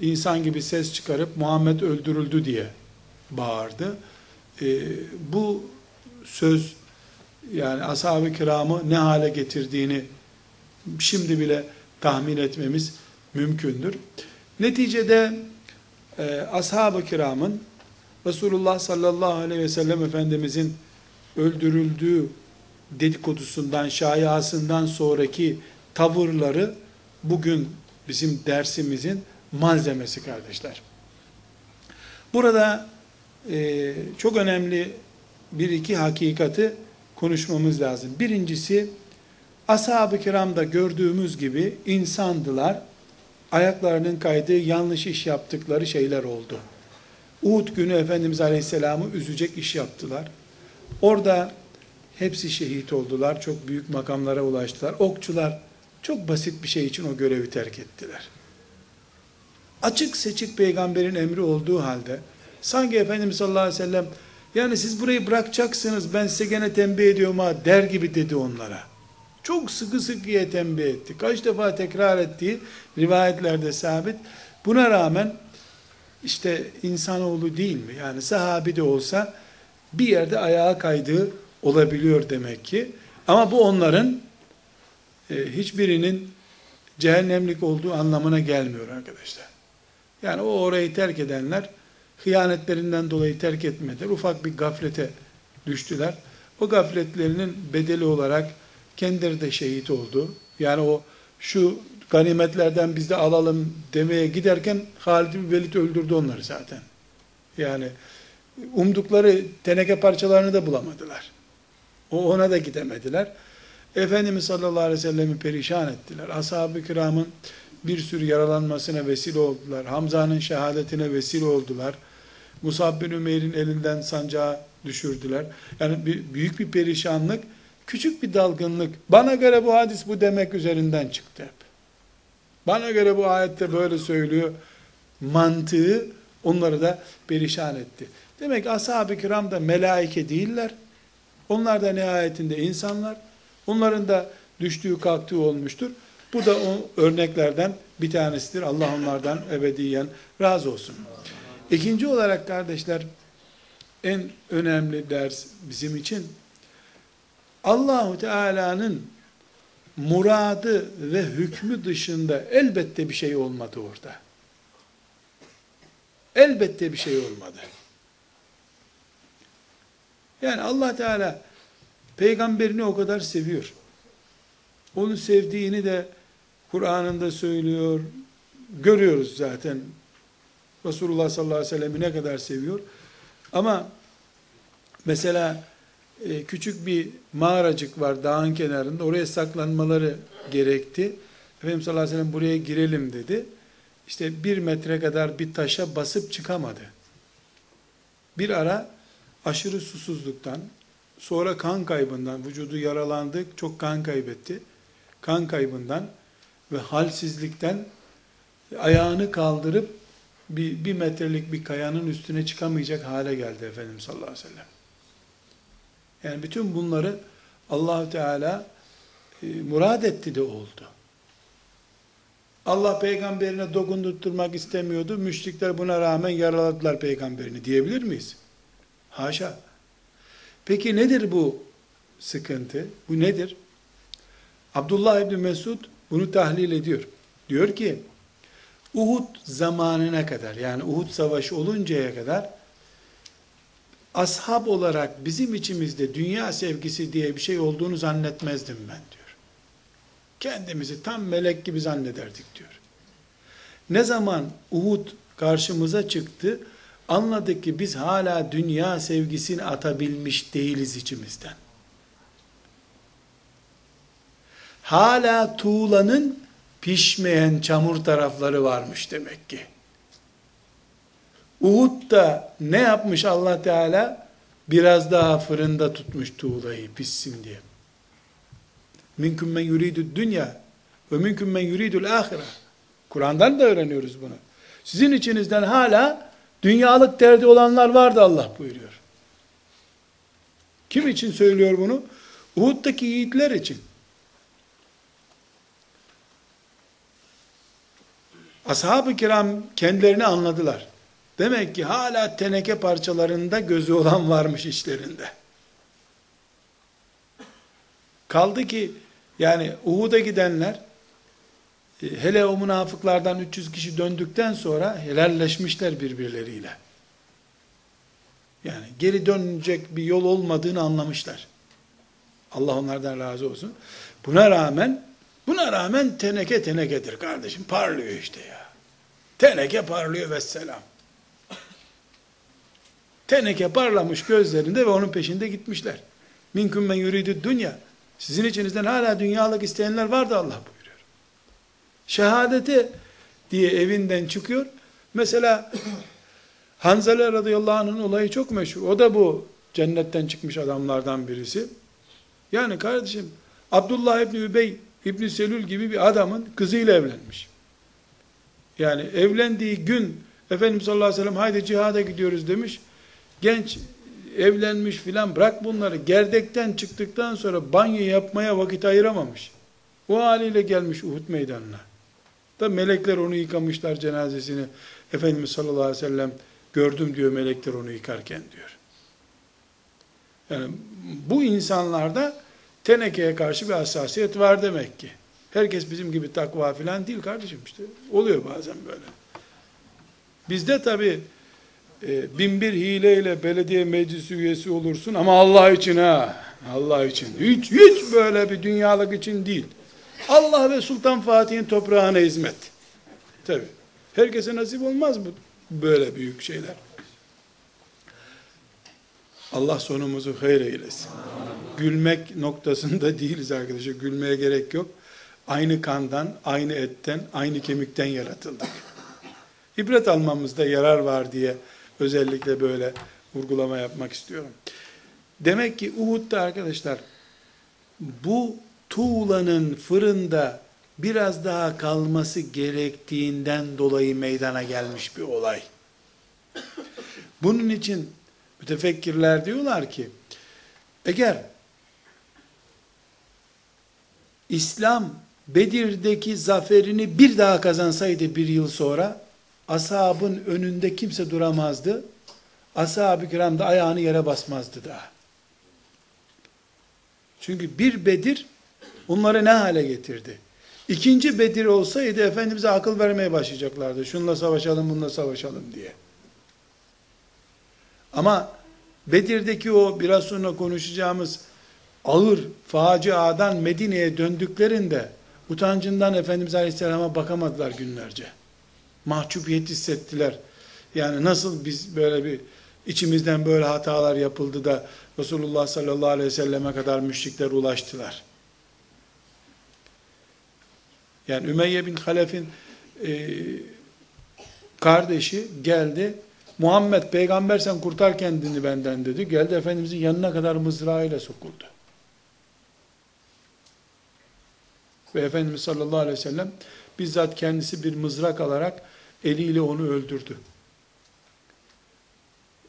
insan gibi ses çıkarıp Muhammed öldürüldü diye bağırdı. Ee, bu söz yani ashab-ı kiramı ne hale getirdiğini şimdi bile tahmin etmemiz mümkündür. Neticede e, ashab-ı kiramın Resulullah sallallahu aleyhi ve sellem Efendimizin öldürüldüğü dedikodusundan, şayasından sonraki tavırları bugün bizim dersimizin malzemesi kardeşler. Burada e, çok önemli bir iki hakikati konuşmamız lazım. Birincisi, ashab-ı kiramda gördüğümüz gibi insandılar, ayaklarının kaydığı yanlış iş yaptıkları şeyler oldu. Uhud günü Efendimiz Aleyhisselam'ı üzecek iş yaptılar. Orada hepsi şehit oldular, çok büyük makamlara ulaştılar. Okçular çok basit bir şey için o görevi terk ettiler. Açık seçik peygamberin emri olduğu halde, sanki Efendimiz sallallahu aleyhi ve sellem, yani siz burayı bırakacaksınız, ben size gene tembih ediyorum ha, der gibi dedi onlara. Çok sıkı sıkıya tembih etti. Kaç defa tekrar ettiği rivayetlerde sabit. Buna rağmen işte insanoğlu değil mi? Yani sahabi de olsa bir yerde ayağa kaydığı olabiliyor demek ki. Ama bu onların hiçbirinin cehennemlik olduğu anlamına gelmiyor arkadaşlar. Yani o orayı terk edenler hıyanetlerinden dolayı terk etmediler. Ufak bir gaflete düştüler. O gafletlerinin bedeli olarak kendileri de şehit oldu. Yani o şu ganimetlerden biz de alalım demeye giderken Halid bin Velid öldürdü onları zaten. Yani umdukları teneke parçalarını da bulamadılar. O ona da gidemediler. Efendimiz sallallahu aleyhi ve sellem'i perişan ettiler. Ashab-ı kiramın bir sürü yaralanmasına vesile oldular. Hamza'nın şehadetine vesile oldular. Musab bin Ümeyr'in elinden sancağı düşürdüler. Yani bir, büyük bir perişanlık, küçük bir dalgınlık. Bana göre bu hadis bu demek üzerinden çıktı hep. Bana göre bu ayette böyle söylüyor. Mantığı onları da perişan etti. Demek ashab-ı kiram da melaike değiller. Onlar da nihayetinde insanlar. Onların da düştüğü kalktığı olmuştur. Bu da o örneklerden bir tanesidir. Allah onlardan ebediyen razı olsun. İkinci olarak kardeşler en önemli ders bizim için Allahu Teala'nın muradı ve hükmü dışında elbette bir şey olmadı orada. Elbette bir şey olmadı. Yani Allah Teala peygamberini o kadar seviyor. Onu sevdiğini de Kur'an'ında söylüyor. Görüyoruz zaten. Resulullah sallallahu aleyhi ve sellem'i ne kadar seviyor. Ama mesela e, küçük bir mağaracık var dağın kenarında. Oraya saklanmaları gerekti. Efendimiz sallallahu aleyhi ve sellem buraya girelim dedi. İşte bir metre kadar bir taşa basıp çıkamadı. Bir ara aşırı susuzluktan, sonra kan kaybından, vücudu yaralandı, çok kan kaybetti. Kan kaybından ve halsizlikten ayağını kaldırıp bir, bir metrelik bir kayanın üstüne çıkamayacak hale geldi Efendimiz sallallahu aleyhi ve sellem. Yani bütün bunları allah Teala e, murad etti de oldu. Allah peygamberine dokundurtturmak istemiyordu. Müşrikler buna rağmen yaraladılar peygamberini diyebilir miyiz? Haşa. Peki nedir bu sıkıntı? Bu nedir? Abdullah İbni Mesud bunu tahlil ediyor. Diyor ki, Uhud zamanına kadar, yani Uhud savaşı oluncaya kadar, ashab olarak bizim içimizde dünya sevgisi diye bir şey olduğunu zannetmezdim ben diyor. Kendimizi tam melek gibi zannederdik diyor. Ne zaman Uhud karşımıza çıktı, anladık ki biz hala dünya sevgisini atabilmiş değiliz içimizden. Hala tuğlanın pişmeyen çamur tarafları varmış demek ki. Uhud'da ne yapmış Allah Teala? Biraz daha fırında tutmuş tuğlayı pişsin diye. Minküm men yuridü dünya ve minküm men yuridül ahire. Kur'an'dan da öğreniyoruz bunu. Sizin içinizden hala dünyalık derdi olanlar vardı Allah buyuruyor. Kim için söylüyor bunu? Uhud'daki yiğitler için. Ashab-ı kiram kendilerini anladılar. Demek ki hala teneke parçalarında gözü olan varmış işlerinde. Kaldı ki yani Uhud'a gidenler hele o münafıklardan 300 kişi döndükten sonra helalleşmişler birbirleriyle. Yani geri dönecek bir yol olmadığını anlamışlar. Allah onlardan razı olsun. Buna rağmen buna rağmen teneke tenekedir kardeşim. Parlıyor işte ya. Teneke parlıyor ve selam. Teneke parlamış gözlerinde ve onun peşinde gitmişler. Minküm men yuridu dünya. Sizin içinizden hala dünyalık isteyenler vardı Allah buyuruyor. Şehadeti diye evinden çıkıyor. Mesela [CLEARS THROAT] Hanzale radıyallahu anh'ın olayı çok meşhur. O da bu cennetten çıkmış adamlardan birisi. Yani kardeşim Abdullah İbni Übey İbni Selül gibi bir adamın kızıyla evlenmiş. Yani evlendiği gün Efendimiz sallallahu aleyhi ve sellem haydi cihada gidiyoruz demiş. Genç evlenmiş filan bırak bunları. Gerdekten çıktıktan sonra banyo yapmaya vakit ayıramamış. O haliyle gelmiş Uhud meydanına. Da melekler onu yıkamışlar cenazesini. Efendimiz sallallahu aleyhi ve sellem gördüm diyor melekler onu yıkarken diyor. Yani bu insanlarda tenekeye karşı bir hassasiyet var demek ki. Herkes bizim gibi takva filan değil kardeşim işte. Oluyor bazen böyle. Bizde tabi e, bin bir hileyle belediye meclisi üyesi olursun ama Allah için ha. Allah için. Hiç, hiç böyle bir dünyalık için değil. Allah ve Sultan Fatih'in toprağına hizmet. Tabi. Herkese nasip olmaz bu böyle büyük şeyler. Allah sonumuzu hayır eylesin. Gülmek noktasında [LAUGHS] değiliz arkadaşlar. Gülmeye gerek yok. Aynı kandan, aynı etten, aynı kemikten yaratıldık. İbret almamızda yarar var diye özellikle böyle vurgulama yapmak istiyorum. Demek ki Uhud'da arkadaşlar bu tuğlanın fırında biraz daha kalması gerektiğinden dolayı meydana gelmiş bir olay. Bunun için mütefekkirler diyorlar ki eğer İslam Bedir'deki zaferini bir daha kazansaydı bir yıl sonra ashabın önünde kimse duramazdı. Ashab-ı kiram da ayağını yere basmazdı daha. Çünkü bir Bedir onları ne hale getirdi? İkinci Bedir olsaydı Efendimiz'e akıl vermeye başlayacaklardı. Şunla savaşalım, bununla savaşalım diye. Ama Bedir'deki o biraz sonra konuşacağımız ağır faciadan Medine'ye döndüklerinde utancından Efendimiz Aleyhisselam'a bakamadılar günlerce. Mahcubiyet hissettiler. Yani nasıl biz böyle bir içimizden böyle hatalar yapıldı da Resulullah sallallahu aleyhi ve selleme kadar müşrikler ulaştılar. Yani Ümeyye bin Halef'in e, kardeşi geldi. Muhammed peygamber sen kurtar kendini benden dedi. Geldi Efendimizin yanına kadar mızrağıyla sokuldu. Ve Efendimiz sallallahu aleyhi ve sellem bizzat kendisi bir mızrak alarak eliyle onu öldürdü.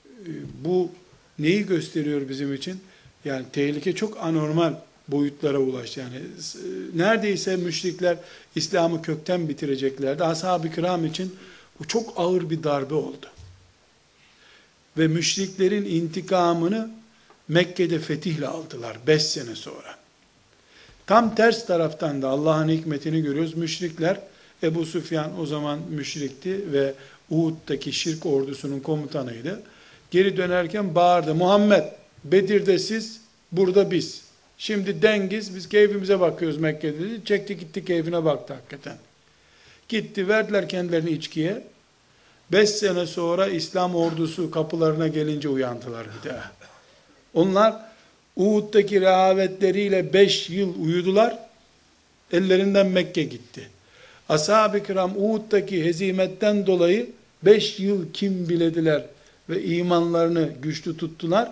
E, bu neyi gösteriyor bizim için? Yani tehlike çok anormal boyutlara ulaştı. Yani neredeyse müşrikler İslam'ı kökten bitireceklerdi. Ashab-ı kiram için bu çok ağır bir darbe oldu. Ve müşriklerin intikamını Mekke'de fetihle aldılar 5 sene sonra. Tam ters taraftan da Allah'ın hikmetini görüyoruz. Müşrikler Ebu Süfyan o zaman müşrikti ve Uhud'daki şirk ordusunun komutanıydı. Geri dönerken bağırdı. Muhammed Bedir'de siz, burada biz. Şimdi dengiz, biz keyfimize bakıyoruz Mekke'de dedi. Çekti gitti keyfine baktı hakikaten. Gitti, verdiler kendilerini içkiye. Beş sene sonra İslam ordusu kapılarına gelince uyandılar bir daha. Onlar Uhud'daki rehavetleriyle beş yıl uyudular. Ellerinden Mekke gitti. Ashab-ı kiram Uhud'daki hezimetten dolayı beş yıl kim bilediler ve imanlarını güçlü tuttular.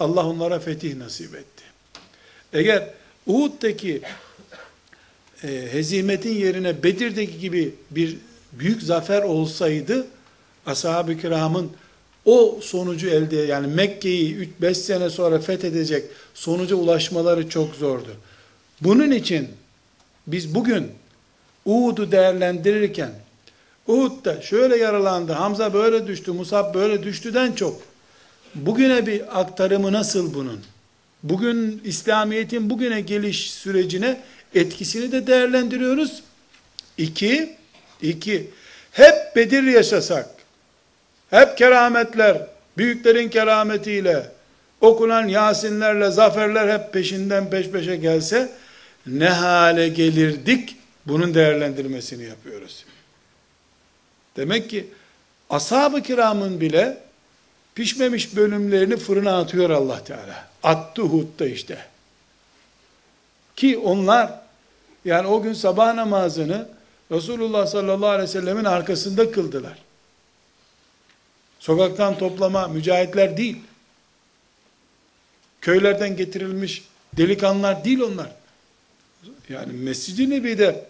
Allah onlara fetih nasip etti. Eğer Uhud'daki e, hezimetin yerine Bedir'deki gibi bir büyük zafer olsaydı ashab-ı kiramın o sonucu elde yani Mekke'yi 3-5 sene sonra fethedecek sonuca ulaşmaları çok zordu. Bunun için biz bugün Uhud'u değerlendirirken Uhud'da şöyle yaralandı, Hamza böyle düştü, Musab böyle düştüden çok bugüne bir aktarımı nasıl bunun? Bugün İslamiyet'in bugüne geliş sürecine etkisini de değerlendiriyoruz. İki, iki, hep Bedir yaşasak, hep kerametler, büyüklerin kerametiyle, okunan Yasinlerle, zaferler hep peşinden peş peşe gelse, ne hale gelirdik, bunun değerlendirmesini yapıyoruz. Demek ki, ashab-ı kiramın bile, pişmemiş bölümlerini fırına atıyor Allah Teala. Attı Hud'da işte. Ki onlar, yani o gün sabah namazını, Resulullah sallallahu aleyhi ve sellemin arkasında kıldılar. Sokaktan toplama mücahitler değil. Köylerden getirilmiş delikanlılar değil onlar. Yani Mescid-i Nebi'de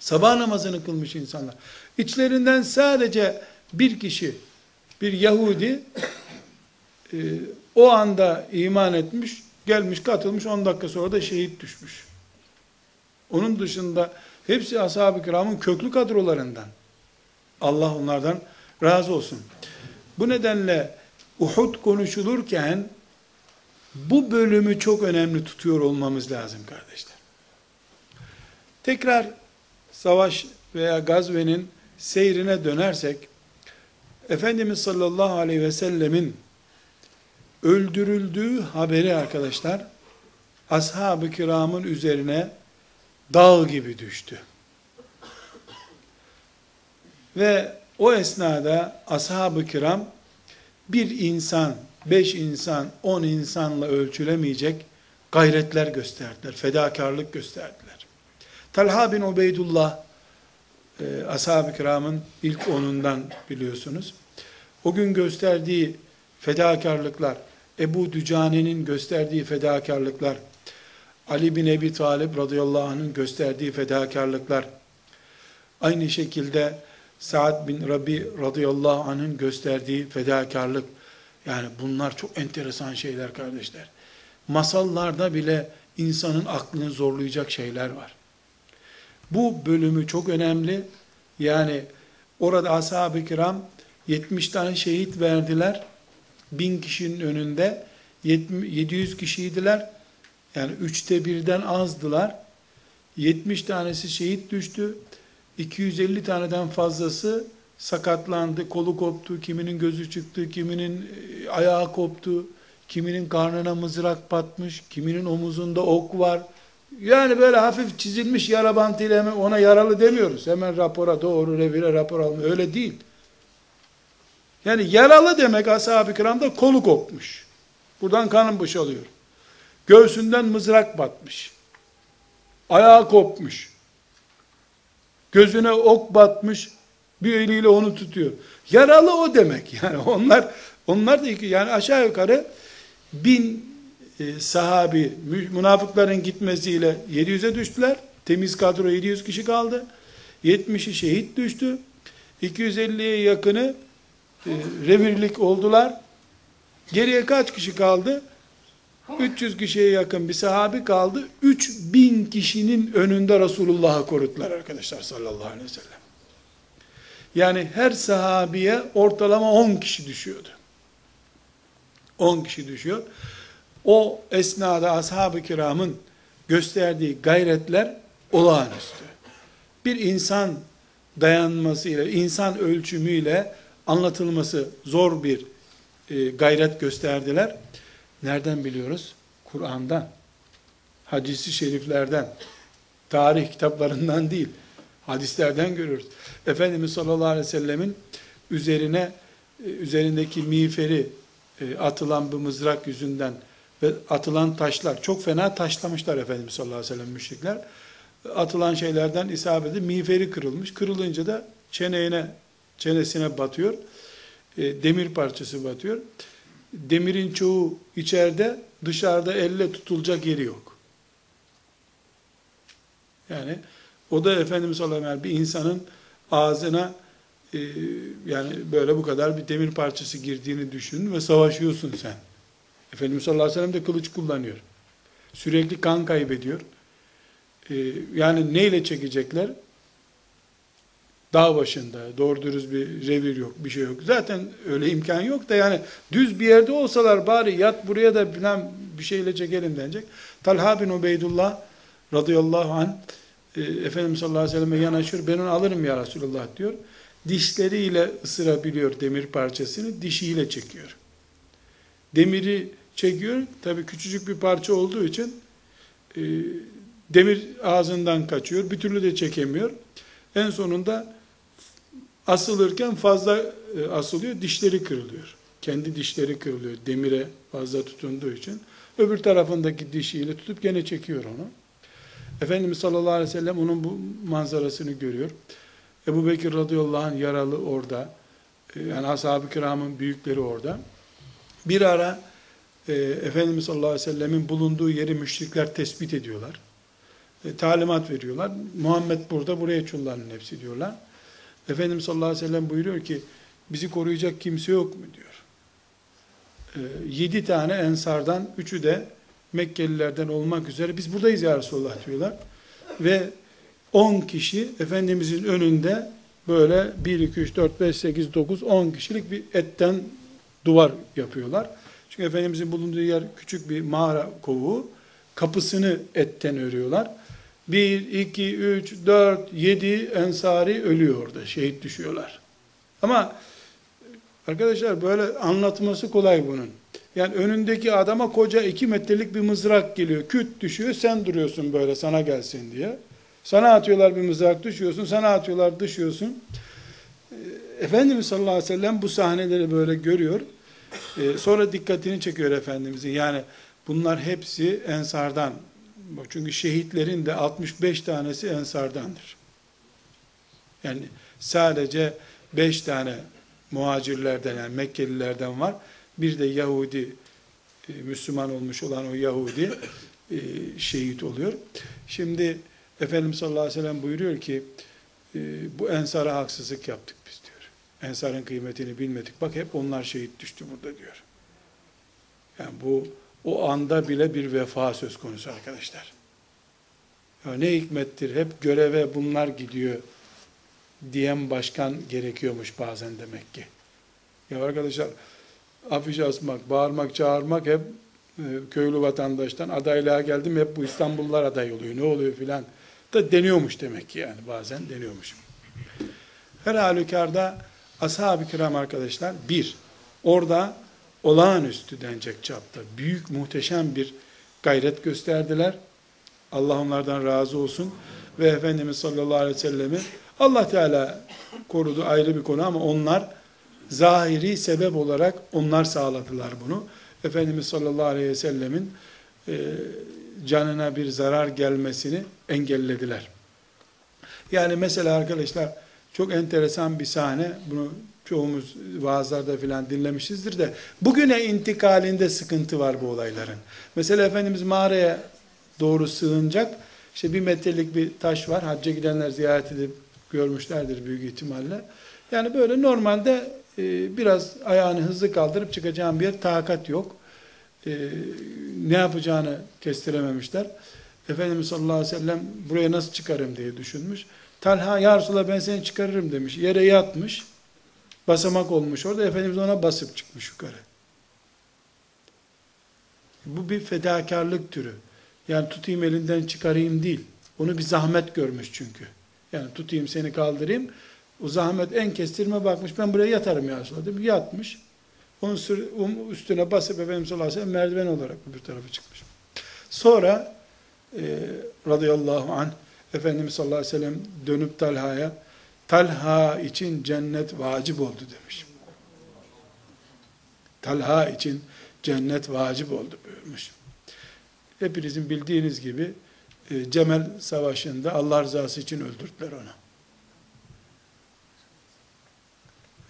sabah namazını kılmış insanlar. İçlerinden sadece bir kişi, bir Yahudi e, o anda iman etmiş, gelmiş katılmış 10 dakika sonra da şehit düşmüş. Onun dışında hepsi ashab-ı kiramın köklü kadrolarından. Allah onlardan razı olsun. Bu nedenle Uhud konuşulurken bu bölümü çok önemli tutuyor olmamız lazım kardeşler. Tekrar savaş veya gazvenin seyrine dönersek, Efendimiz sallallahu aleyhi ve sellemin öldürüldüğü haberi arkadaşlar, ashab-ı kiramın üzerine dağ gibi düştü. Ve o esnada ashab-ı kiram bir insan, beş insan, on insanla ölçülemeyecek gayretler gösterdiler, fedakarlık gösterdiler. Talha bin Ubeydullah, e, ashab-ı kiramın ilk onundan biliyorsunuz. O gün gösterdiği fedakarlıklar, Ebu Dücane'nin gösterdiği fedakarlıklar, Ali bin Ebi Talib radıyallahu anh'ın gösterdiği fedakarlıklar, aynı şekilde Sa'd bin Rabi radıyallahu anh'ın gösterdiği fedakarlık, yani bunlar çok enteresan şeyler kardeşler. Masallarda bile insanın aklını zorlayacak şeyler var. Bu bölümü çok önemli. Yani orada ashab-ı kiram 70 tane şehit verdiler. 1000 kişinin önünde 700 kişiydiler. Yani üçte birden azdılar. 70 tanesi şehit düştü. 250 taneden fazlası sakatlandı, kolu koptu, kiminin gözü çıktı, kiminin e, ayağı koptu, kiminin karnına mızrak batmış, kiminin omuzunda ok var. Yani böyle hafif çizilmiş yara bantıyla ona yaralı demiyoruz. Hemen rapora doğru revire rapor alma. Öyle değil. Yani yaralı demek ashab-ı kiramda kolu kopmuş. Buradan kanın boşalıyor. Göğsünden mızrak batmış. Ayağı kopmuş. Gözüne ok batmış. Bir eliyle onu tutuyor. Yaralı o demek. [LAUGHS] Yani onlar onlar da yani aşağı yukarı bin e, sahabi münafıkların gitmesiyle 700'e düştüler. Temiz kadro 700 kişi kaldı. 70'i şehit düştü. 250'ye yakını e, revirlik oldular. Geriye kaç kişi kaldı? 300 kişiye yakın bir sahabi kaldı. 3000 kişinin önünde Resulullah'ı koruttular arkadaşlar sallallahu aleyhi ve sellem. Yani her sahabiye ortalama 10 kişi düşüyordu. 10 kişi düşüyor. O esnada ashab-ı kiramın gösterdiği gayretler olağanüstü. Bir insan dayanmasıyla, insan ölçümüyle anlatılması zor bir e, gayret gösterdiler. Nereden biliyoruz? Kur'an'dan, hadisi şeriflerden, tarih kitaplarından değil, hadislerden görüyoruz. Efendimiz sallallahu aleyhi ve sellemin üzerine, e, üzerindeki miğferi e, atılan bu mızrak yüzünden ve atılan taşlar, çok fena taşlamışlar Efendimiz sallallahu aleyhi ve sellem müşrikler. Atılan şeylerden isabeti miğferi kırılmış. Kırılınca da çeneğine, çenesine batıyor. E, demir parçası batıyor. Demirin çoğu içeride, dışarıda elle tutulacak yeri yok. Yani o da Efendimiz sallallahu aleyhi bir insanın ağzına e, yani böyle bu kadar bir demir parçası girdiğini düşün ve savaşıyorsun sen. Efendimiz sallallahu aleyhi ve sellem de kılıç kullanıyor. Sürekli kan kaybediyor. E, yani neyle çekecekler? Dağ başında, doğru dürüst bir revir yok, bir şey yok. Zaten öyle imkan yok da yani düz bir yerde olsalar bari yat buraya da falan bir şeyle çekelim denecek. Talha bin Ubeydullah radıyallahu anh e, Efendimiz sallallahu aleyhi ve selleme yanaşıyor. Ben onu alırım ya Resulullah diyor. Dişleriyle ısırabiliyor demir parçasını, dişiyle çekiyor. Demiri çekiyor. Tabii küçücük bir parça olduğu için e, demir ağzından kaçıyor. Bir türlü de çekemiyor. En sonunda asılırken fazla e, asılıyor, dişleri kırılıyor. Kendi dişleri kırılıyor demire fazla tutunduğu için. Öbür tarafındaki dişiyle tutup gene çekiyor onu. Efendimiz sallallahu aleyhi ve sellem onun bu manzarasını görüyor. Ebu Bekir radıyallahu anh yaralı orada. E, yani ashab-ı kiramın büyükleri orada. Bir ara e, Efendimiz sallallahu aleyhi ve sellemin bulunduğu yeri müşrikler tespit ediyorlar. E, talimat veriyorlar. Muhammed burada, buraya çulların hepsi diyorlar. Efendimiz sallallahu aleyhi ve sellem buyuruyor ki, bizi koruyacak kimse yok mu diyor. E, yedi tane ensardan, üçü de Mekkelilerden olmak üzere, biz buradayız ya Resulullah diyorlar. Ve on kişi Efendimizin önünde böyle 1, 2, 3, 4, 5, 8, 9, 10 kişilik bir etten duvar yapıyorlar. Çünkü Efendimizin bulunduğu yer küçük bir mağara kovuğu. Kapısını etten örüyorlar. 1, 2, 3, 4, 7 ensari ölüyor orada. Şehit düşüyorlar. Ama arkadaşlar böyle anlatması kolay bunun. Yani önündeki adama koca 2 metrelik bir mızrak geliyor. Küt düşüyor sen duruyorsun böyle sana gelsin diye. Sana atıyorlar bir mızrak düşüyorsun. Sana atıyorlar düşüyorsun. Efendimiz sallallahu aleyhi ve sellem bu sahneleri böyle görüyor. Ee, sonra dikkatini çekiyor Efendimizin. Yani bunlar hepsi ensardan. Çünkü şehitlerin de 65 tanesi ensardandır. Yani sadece 5 tane muhacirlerden yani Mekkelilerden var. Bir de Yahudi e, Müslüman olmuş olan o Yahudi e, şehit oluyor. Şimdi Efendimiz sallallahu aleyhi ve sellem buyuruyor ki e, bu ensara haksızlık yaptık biz diyor. Ensarın kıymetini bilmedik. Bak hep onlar şehit düştü burada diyor. Yani bu o anda bile bir vefa söz konusu arkadaşlar. Ya ne hikmettir hep göreve bunlar gidiyor diyen başkan gerekiyormuş bazen demek ki. Ya arkadaşlar afiş asmak, bağırmak, çağırmak hep e, köylü vatandaştan adaylığa geldim hep bu İstanbullular aday oluyor ne oluyor filan da deniyormuş demek ki yani bazen deniyormuş. Her halükarda ashab-ı kiram arkadaşlar bir, orada olağanüstü denecek çapta büyük muhteşem bir gayret gösterdiler. Allah onlardan razı olsun. Ve Efendimiz sallallahu aleyhi ve sellemi Allah Teala korudu ayrı bir konu ama onlar zahiri sebep olarak onlar sağladılar bunu. Efendimiz sallallahu aleyhi ve sellemin e, canına bir zarar gelmesini engellediler. Yani mesela arkadaşlar çok enteresan bir sahne, bunu çoğumuz vaazlarda filan dinlemişizdir de, bugüne intikalinde sıkıntı var bu olayların. Mesela Efendimiz mağaraya doğru sığınacak, işte bir metrelik bir taş var, hacca gidenler ziyaret edip görmüşlerdir büyük ihtimalle. Yani böyle normalde e, biraz ayağını hızlı kaldırıp çıkacağım bir yer, takat yok. E, ne yapacağını kestirememişler. Efendimiz sallallahu aleyhi ve sellem buraya nasıl çıkarım diye düşünmüş. Talha ya Resulallah ben seni çıkarırım demiş. Yere yatmış. Basamak olmuş orada. Efendimiz ona basıp çıkmış yukarı. Bu bir fedakarlık türü. Yani tutayım elinden çıkarayım değil. Onu bir zahmet görmüş çünkü. Yani tutayım seni kaldırayım. O zahmet en kestirme bakmış. Ben buraya yatarım ya Resulallah. Yatmış. Onun um, üstüne basıp Efendimiz sallallahu aleyhi merdiven olarak bir tarafa çıkmış. Sonra e, radıyallahu anh Efendimiz sallallahu aleyhi ve sellem dönüp Talha'ya Talha için cennet vacip oldu demiş. Talha için cennet vacip oldu buyurmuş. Hepinizin bildiğiniz gibi e, Cemel Savaşı'nda Allah rızası için öldürdüler onu.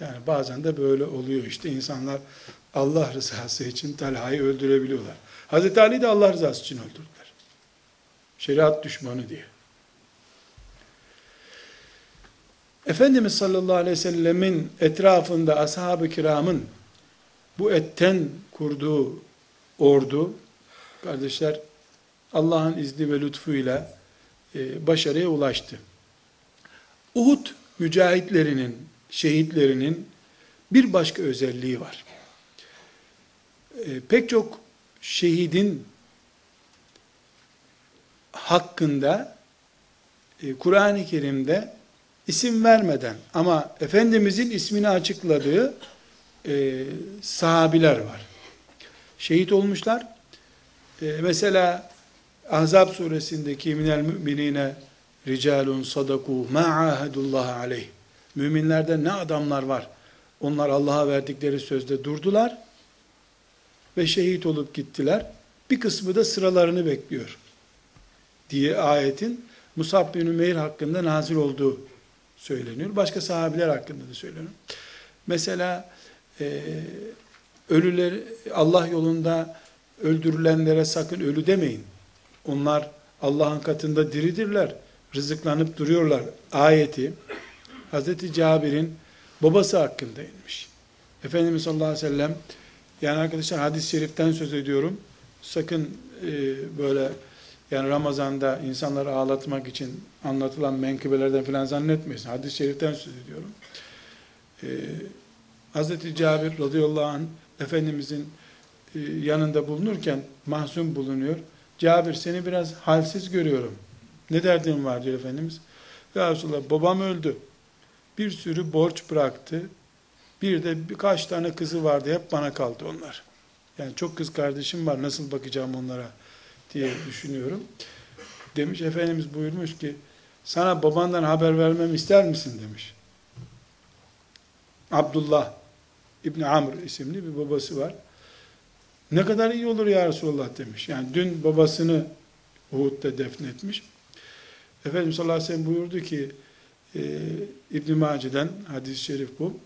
Yani bazen de böyle oluyor işte insanlar Allah rızası için Talha'yı öldürebiliyorlar. Hazreti Ali de Allah rızası için öldürdüler. Şeriat düşmanı diye. Efendimiz sallallahu aleyhi ve sellemin etrafında ashab-ı kiramın bu etten kurduğu ordu, kardeşler Allah'ın izni ve lütfuyla e, başarıya ulaştı. Uhud mücahitlerinin, şehitlerinin bir başka özelliği var. E, pek çok şehidin hakkında e, Kur'an-ı Kerim'de isim vermeden ama Efendimizin ismini açıkladığı e, sahabiler var. Şehit olmuşlar. E, mesela Ahzab suresindeki minel müminine ricalun sadaku ma ahadullah aleyh. Müminlerde ne adamlar var. Onlar Allah'a verdikleri sözde durdular ve şehit olup gittiler. Bir kısmı da sıralarını bekliyor diye ayetin Musab bin Ümeyr hakkında nazil olduğu söyleniyor. Başka sahabiler hakkında da söyleniyor. Mesela e, ölüler Allah yolunda öldürülenlere sakın ölü demeyin. Onlar Allah'ın katında diridirler. Rızıklanıp duruyorlar. Ayeti Hazreti Cabir'in babası hakkında inmiş. Efendimiz sallallahu aleyhi ve sellem yani arkadaşlar hadis-i şeriften söz ediyorum. Sakın e, böyle yani Ramazan'da insanları ağlatmak için anlatılan menkıbelerden filan zannetmeyin. Hadis-i şeriften söz ediyorum. Ee, Hz. Cabir radıyallahu anh Efendimizin e, yanında bulunurken mahzun bulunuyor. Cabir seni biraz halsiz görüyorum. Ne derdin var diyor Efendimiz. Ya Resulallah babam öldü. Bir sürü borç bıraktı. Bir de birkaç tane kızı vardı. Hep bana kaldı onlar. Yani çok kız kardeşim var. Nasıl bakacağım onlara diye düşünüyorum. Demiş Efendimiz buyurmuş ki sana babandan haber vermemi ister misin demiş. Abdullah İbni Amr isimli bir babası var. Ne kadar iyi olur ya Resulullah demiş. Yani dün babasını Uhud'da defnetmiş. Efendimiz sallallahu aleyhi ve sellem buyurdu ki e, İbn-i Mace'den hadis-i şerif bu.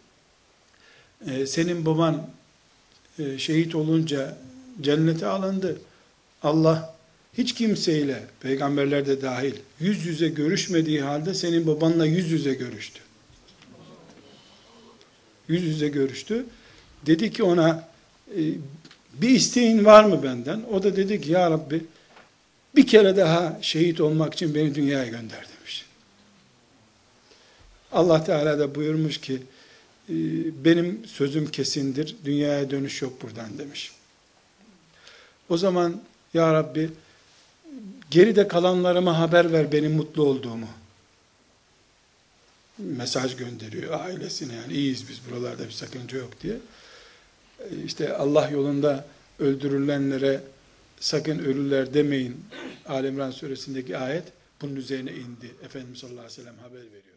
E, senin baban e, şehit olunca cennete alındı. Allah hiç kimseyle, peygamberler de dahil, yüz yüze görüşmediği halde senin babanla yüz yüze görüştü. Yüz yüze görüştü. Dedi ki ona, e, bir isteğin var mı benden? O da dedi ki, ya Rabbi, bir kere daha şehit olmak için beni dünyaya gönder demiş. Allah Teala da buyurmuş ki, e, benim sözüm kesindir, dünyaya dönüş yok buradan demiş. O zaman ya Rabbi geride kalanlarıma haber ver benim mutlu olduğumu. Mesaj gönderiyor ailesine yani iyiyiz biz buralarda bir sakınca yok diye. İşte Allah yolunda öldürülenlere sakın ölüler demeyin. Alemran suresindeki ayet bunun üzerine indi. Efendimiz sallallahu aleyhi ve sellem haber veriyor.